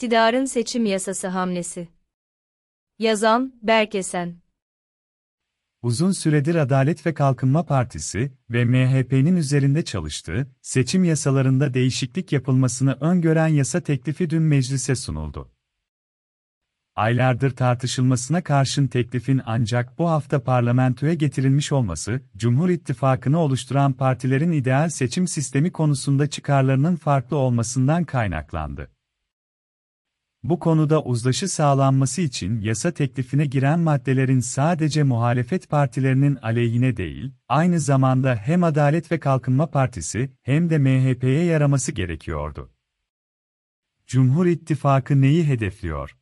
İktidarın seçim yasası hamlesi. Yazan, Berkesen. Uzun süredir Adalet ve Kalkınma Partisi ve MHP'nin üzerinde çalıştığı, seçim yasalarında değişiklik yapılmasını öngören yasa teklifi dün meclise sunuldu. Aylardır tartışılmasına karşın teklifin ancak bu hafta parlamentoya getirilmiş olması, Cumhur İttifakı'nı oluşturan partilerin ideal seçim sistemi konusunda çıkarlarının farklı olmasından kaynaklandı. Bu konuda uzlaşı sağlanması için yasa teklifine giren maddelerin sadece muhalefet partilerinin aleyhine değil, aynı zamanda hem Adalet ve Kalkınma Partisi hem de MHP'ye yaraması gerekiyordu. Cumhur İttifakı neyi hedefliyor?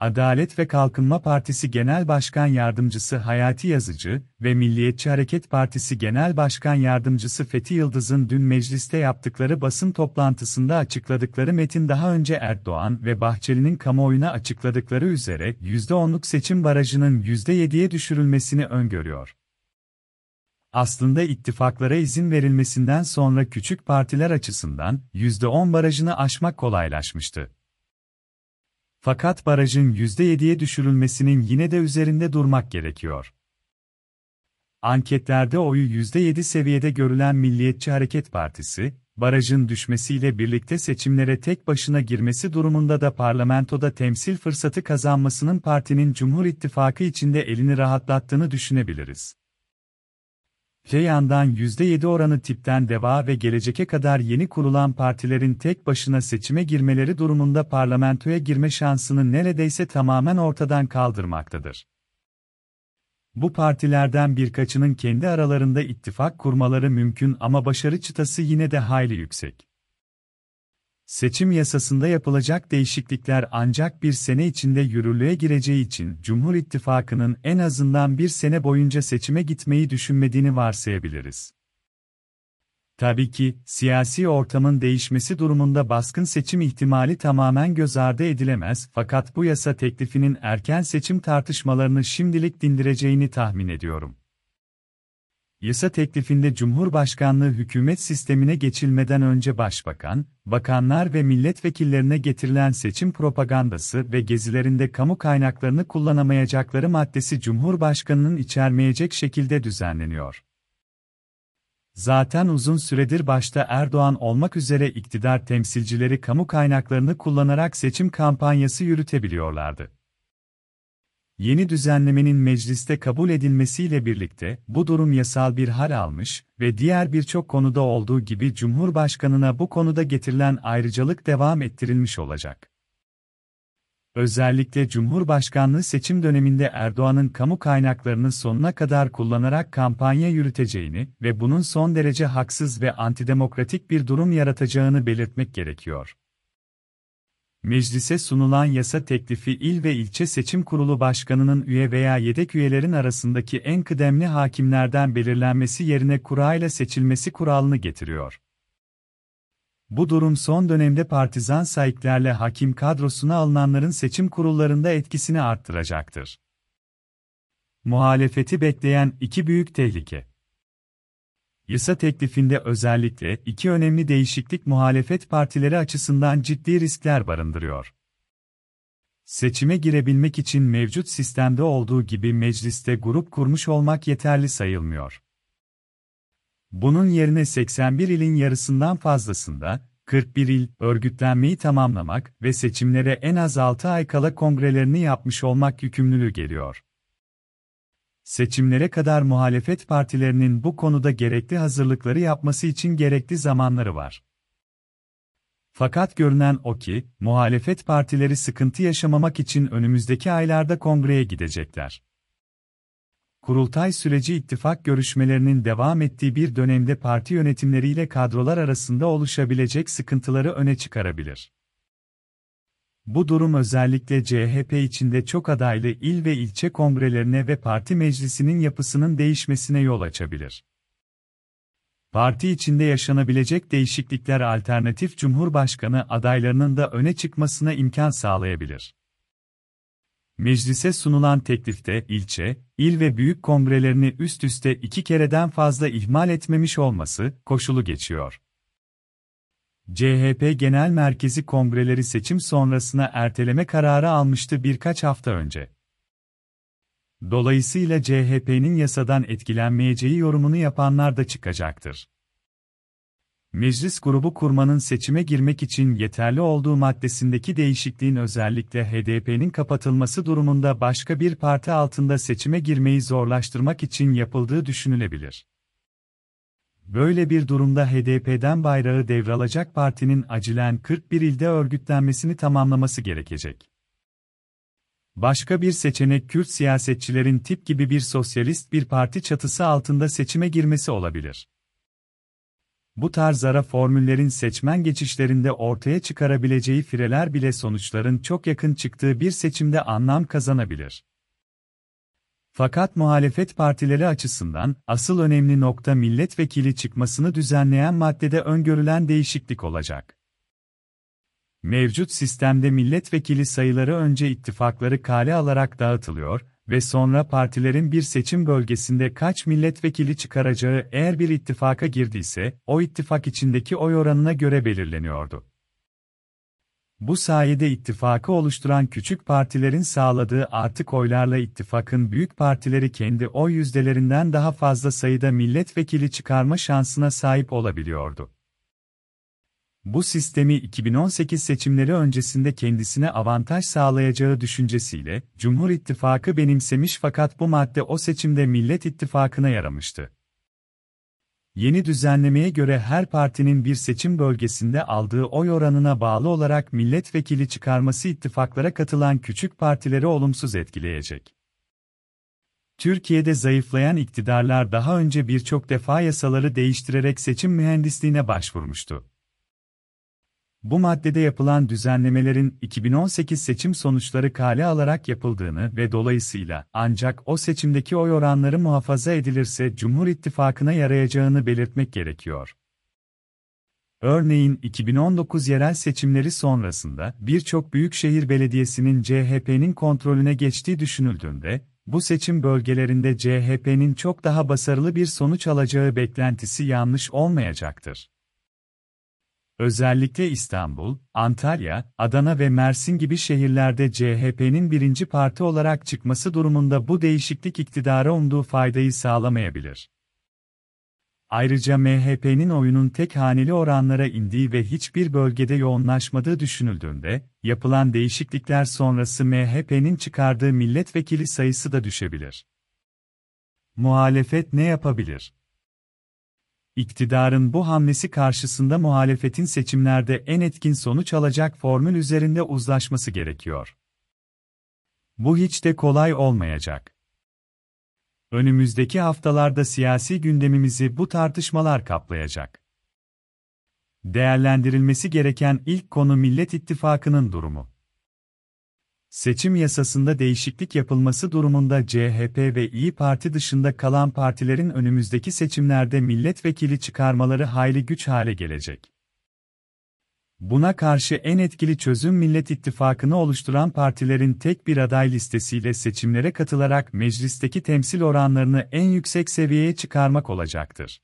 Adalet ve Kalkınma Partisi Genel Başkan Yardımcısı Hayati Yazıcı ve Milliyetçi Hareket Partisi Genel Başkan Yardımcısı Fethi Yıldız'ın dün mecliste yaptıkları basın toplantısında açıkladıkları metin daha önce Erdoğan ve Bahçeli'nin kamuoyuna açıkladıkları üzere %10'luk seçim barajının %7'ye düşürülmesini öngörüyor. Aslında ittifaklara izin verilmesinden sonra küçük partiler açısından %10 barajını aşmak kolaylaşmıştı. Fakat barajın %7'ye düşürülmesinin yine de üzerinde durmak gerekiyor. Anketlerde oyu %7 seviyede görülen Milliyetçi Hareket Partisi, barajın düşmesiyle birlikte seçimlere tek başına girmesi durumunda da parlamentoda temsil fırsatı kazanmasının partinin Cumhur İttifakı içinde elini rahatlattığını düşünebiliriz. Öte yandan %7 oranı tipten deva ve geleceke kadar yeni kurulan partilerin tek başına seçime girmeleri durumunda parlamentoya girme şansını neredeyse tamamen ortadan kaldırmaktadır. Bu partilerden birkaçının kendi aralarında ittifak kurmaları mümkün ama başarı çıtası yine de hayli yüksek. Seçim yasasında yapılacak değişiklikler ancak bir sene içinde yürürlüğe gireceği için Cumhur İttifakı'nın en azından bir sene boyunca seçime gitmeyi düşünmediğini varsayabiliriz. Tabii ki, siyasi ortamın değişmesi durumunda baskın seçim ihtimali tamamen göz ardı edilemez fakat bu yasa teklifinin erken seçim tartışmalarını şimdilik dindireceğini tahmin ediyorum. Yasa teklifinde Cumhurbaşkanlığı hükümet sistemine geçilmeden önce başbakan, bakanlar ve milletvekillerine getirilen seçim propagandası ve gezilerinde kamu kaynaklarını kullanamayacakları maddesi Cumhurbaşkanının içermeyecek şekilde düzenleniyor. Zaten uzun süredir başta Erdoğan olmak üzere iktidar temsilcileri kamu kaynaklarını kullanarak seçim kampanyası yürütebiliyorlardı. Yeni düzenlemenin mecliste kabul edilmesiyle birlikte bu durum yasal bir hal almış ve diğer birçok konuda olduğu gibi Cumhurbaşkanına bu konuda getirilen ayrıcalık devam ettirilmiş olacak. Özellikle Cumhurbaşkanlığı seçim döneminde Erdoğan'ın kamu kaynaklarını sonuna kadar kullanarak kampanya yürüteceğini ve bunun son derece haksız ve antidemokratik bir durum yaratacağını belirtmek gerekiyor. Meclise sunulan yasa teklifi il ve ilçe seçim kurulu başkanının üye veya yedek üyelerin arasındaki en kıdemli hakimlerden belirlenmesi yerine kurayla seçilmesi kuralını getiriyor. Bu durum son dönemde partizan sahiplerle hakim kadrosuna alınanların seçim kurullarında etkisini arttıracaktır. Muhalefeti bekleyen iki büyük tehlike. Yasa teklifinde özellikle iki önemli değişiklik muhalefet partileri açısından ciddi riskler barındırıyor. Seçime girebilmek için mevcut sistemde olduğu gibi mecliste grup kurmuş olmak yeterli sayılmıyor. Bunun yerine 81 ilin yarısından fazlasında, 41 il, örgütlenmeyi tamamlamak ve seçimlere en az 6 ay kala kongrelerini yapmış olmak yükümlülüğü geliyor. Seçimlere kadar muhalefet partilerinin bu konuda gerekli hazırlıkları yapması için gerekli zamanları var. Fakat görünen o ki, muhalefet partileri sıkıntı yaşamamak için önümüzdeki aylarda kongreye gidecekler. Kurultay süreci ittifak görüşmelerinin devam ettiği bir dönemde parti yönetimleriyle kadrolar arasında oluşabilecek sıkıntıları öne çıkarabilir. Bu durum özellikle CHP içinde çok adaylı il ve ilçe kongrelerine ve parti meclisinin yapısının değişmesine yol açabilir. Parti içinde yaşanabilecek değişiklikler alternatif cumhurbaşkanı adaylarının da öne çıkmasına imkan sağlayabilir. Meclise sunulan teklifte ilçe, il ve büyük kongrelerini üst üste iki kereden fazla ihmal etmemiş olması koşulu geçiyor. CHP Genel Merkezi Kongreleri seçim sonrasına erteleme kararı almıştı birkaç hafta önce. Dolayısıyla CHP'nin yasadan etkilenmeyeceği yorumunu yapanlar da çıkacaktır. Meclis grubu kurmanın seçime girmek için yeterli olduğu maddesindeki değişikliğin özellikle HDP'nin kapatılması durumunda başka bir parti altında seçime girmeyi zorlaştırmak için yapıldığı düşünülebilir. Böyle bir durumda HDP'den bayrağı devralacak partinin acilen 41 ilde örgütlenmesini tamamlaması gerekecek. Başka bir seçenek Kürt siyasetçilerin tip gibi bir sosyalist bir parti çatısı altında seçime girmesi olabilir. Bu tarz ara formüllerin seçmen geçişlerinde ortaya çıkarabileceği fireler bile sonuçların çok yakın çıktığı bir seçimde anlam kazanabilir. Fakat muhalefet partileri açısından asıl önemli nokta milletvekili çıkmasını düzenleyen maddede öngörülen değişiklik olacak. Mevcut sistemde milletvekili sayıları önce ittifakları kale alarak dağıtılıyor ve sonra partilerin bir seçim bölgesinde kaç milletvekili çıkaracağı eğer bir ittifaka girdiyse, o ittifak içindeki oy oranına göre belirleniyordu. Bu sayede ittifakı oluşturan küçük partilerin sağladığı artık oylarla ittifakın büyük partileri kendi oy yüzdelerinden daha fazla sayıda milletvekili çıkarma şansına sahip olabiliyordu. Bu sistemi 2018 seçimleri öncesinde kendisine avantaj sağlayacağı düşüncesiyle Cumhur İttifakı benimsemiş fakat bu madde o seçimde Millet İttifakı'na yaramıştı. Yeni düzenlemeye göre her partinin bir seçim bölgesinde aldığı oy oranına bağlı olarak milletvekili çıkarması ittifaklara katılan küçük partileri olumsuz etkileyecek. Türkiye'de zayıflayan iktidarlar daha önce birçok defa yasaları değiştirerek seçim mühendisliğine başvurmuştu. Bu maddede yapılan düzenlemelerin 2018 seçim sonuçları kale alarak yapıldığını ve dolayısıyla ancak o seçimdeki oy oranları muhafaza edilirse Cumhur İttifakı'na yarayacağını belirtmek gerekiyor. Örneğin 2019 yerel seçimleri sonrasında birçok büyükşehir belediyesinin CHP'nin kontrolüne geçtiği düşünüldüğünde, bu seçim bölgelerinde CHP'nin çok daha başarılı bir sonuç alacağı beklentisi yanlış olmayacaktır. Özellikle İstanbul, Antalya, Adana ve Mersin gibi şehirlerde CHP'nin birinci parti olarak çıkması durumunda bu değişiklik iktidara umduğu faydayı sağlamayabilir. Ayrıca MHP'nin oyunun tek haneli oranlara indiği ve hiçbir bölgede yoğunlaşmadığı düşünüldüğünde, yapılan değişiklikler sonrası MHP'nin çıkardığı milletvekili sayısı da düşebilir. Muhalefet ne yapabilir? İktidarın bu hamlesi karşısında muhalefetin seçimlerde en etkin sonuç alacak formül üzerinde uzlaşması gerekiyor. Bu hiç de kolay olmayacak. Önümüzdeki haftalarda siyasi gündemimizi bu tartışmalar kaplayacak. Değerlendirilmesi gereken ilk konu Millet İttifakı'nın durumu. Seçim yasasında değişiklik yapılması durumunda CHP ve İyi Parti dışında kalan partilerin önümüzdeki seçimlerde milletvekili çıkarmaları hayli güç hale gelecek. Buna karşı en etkili çözüm Millet İttifakı'nı oluşturan partilerin tek bir aday listesiyle seçimlere katılarak meclisteki temsil oranlarını en yüksek seviyeye çıkarmak olacaktır.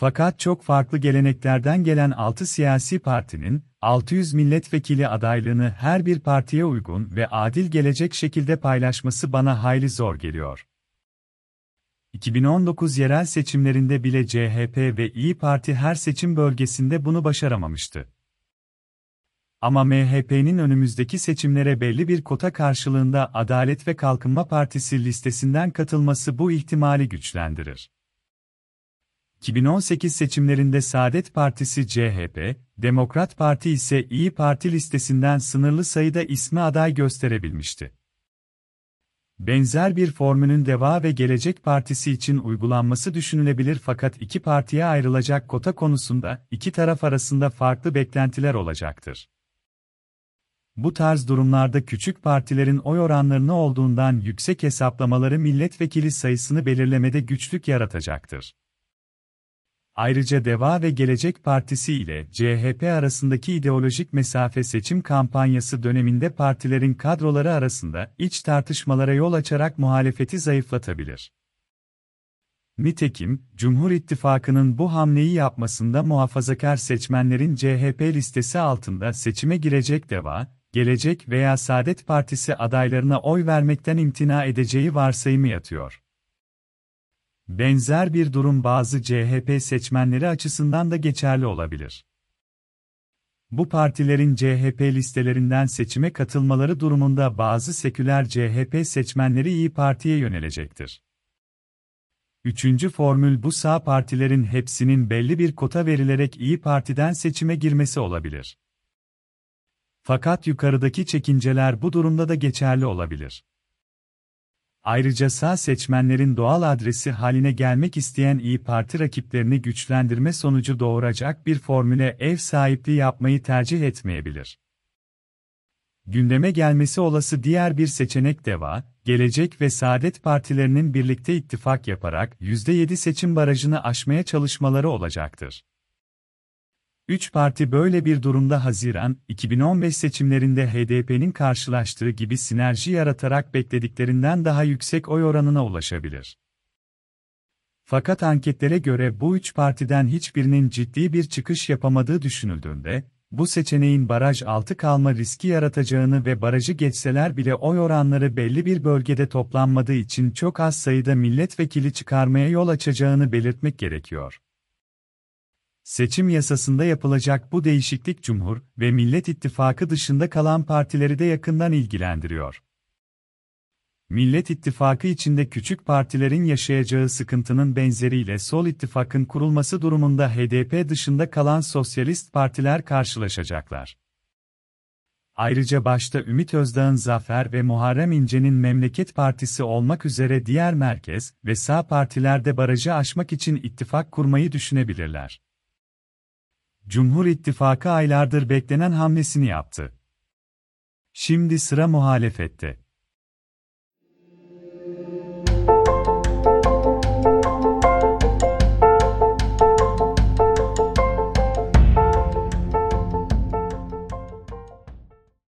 Fakat çok farklı geleneklerden gelen 6 siyasi partinin, 600 milletvekili adaylığını her bir partiye uygun ve adil gelecek şekilde paylaşması bana hayli zor geliyor. 2019 yerel seçimlerinde bile CHP ve İyi Parti her seçim bölgesinde bunu başaramamıştı. Ama MHP'nin önümüzdeki seçimlere belli bir kota karşılığında Adalet ve Kalkınma Partisi listesinden katılması bu ihtimali güçlendirir. 2018 seçimlerinde Saadet Partisi CHP, Demokrat Parti ise İyi Parti listesinden sınırlı sayıda ismi aday gösterebilmişti. Benzer bir formülün Deva ve Gelecek Partisi için uygulanması düşünülebilir fakat iki partiye ayrılacak kota konusunda iki taraf arasında farklı beklentiler olacaktır. Bu tarz durumlarda küçük partilerin oy oranlarını olduğundan yüksek hesaplamaları milletvekili sayısını belirlemede güçlük yaratacaktır. Ayrıca Deva ve Gelecek Partisi ile CHP arasındaki ideolojik mesafe seçim kampanyası döneminde partilerin kadroları arasında iç tartışmalara yol açarak muhalefeti zayıflatabilir. Nitekim, Cumhur İttifakı'nın bu hamleyi yapmasında muhafazakar seçmenlerin CHP listesi altında seçime girecek DEVA, Gelecek veya Saadet Partisi adaylarına oy vermekten imtina edeceği varsayımı yatıyor. Benzer bir durum bazı CHP seçmenleri açısından da geçerli olabilir. Bu partilerin CHP listelerinden seçime katılmaları durumunda bazı seküler CHP seçmenleri İyi Parti'ye yönelecektir. Üçüncü formül bu sağ partilerin hepsinin belli bir kota verilerek İyi Parti'den seçime girmesi olabilir. Fakat yukarıdaki çekinceler bu durumda da geçerli olabilir. Ayrıca sağ seçmenlerin doğal adresi haline gelmek isteyen İyi Parti rakiplerini güçlendirme sonucu doğuracak bir formüle ev sahipliği yapmayı tercih etmeyebilir. Gündeme gelmesi olası diğer bir seçenek DEVA, Gelecek ve Saadet Partilerinin birlikte ittifak yaparak %7 seçim barajını aşmaya çalışmaları olacaktır. Üç parti böyle bir durumda Haziran 2015 seçimlerinde HDP'nin karşılaştığı gibi sinerji yaratarak beklediklerinden daha yüksek oy oranına ulaşabilir. Fakat anketlere göre bu üç partiden hiçbirinin ciddi bir çıkış yapamadığı düşünüldüğünde, bu seçeneğin baraj altı kalma riski yaratacağını ve barajı geçseler bile oy oranları belli bir bölgede toplanmadığı için çok az sayıda milletvekili çıkarmaya yol açacağını belirtmek gerekiyor. Seçim yasasında yapılacak bu değişiklik Cumhur ve Millet İttifakı dışında kalan partileri de yakından ilgilendiriyor. Millet İttifakı içinde küçük partilerin yaşayacağı sıkıntının benzeriyle Sol İttifak'ın kurulması durumunda HDP dışında kalan sosyalist partiler karşılaşacaklar. Ayrıca başta Ümit Özdağ'ın Zafer ve Muharrem İnce'nin Memleket Partisi olmak üzere diğer merkez ve sağ partiler de barajı aşmak için ittifak kurmayı düşünebilirler. Cumhur İttifakı aylardır beklenen hamlesini yaptı. Şimdi sıra muhalefette.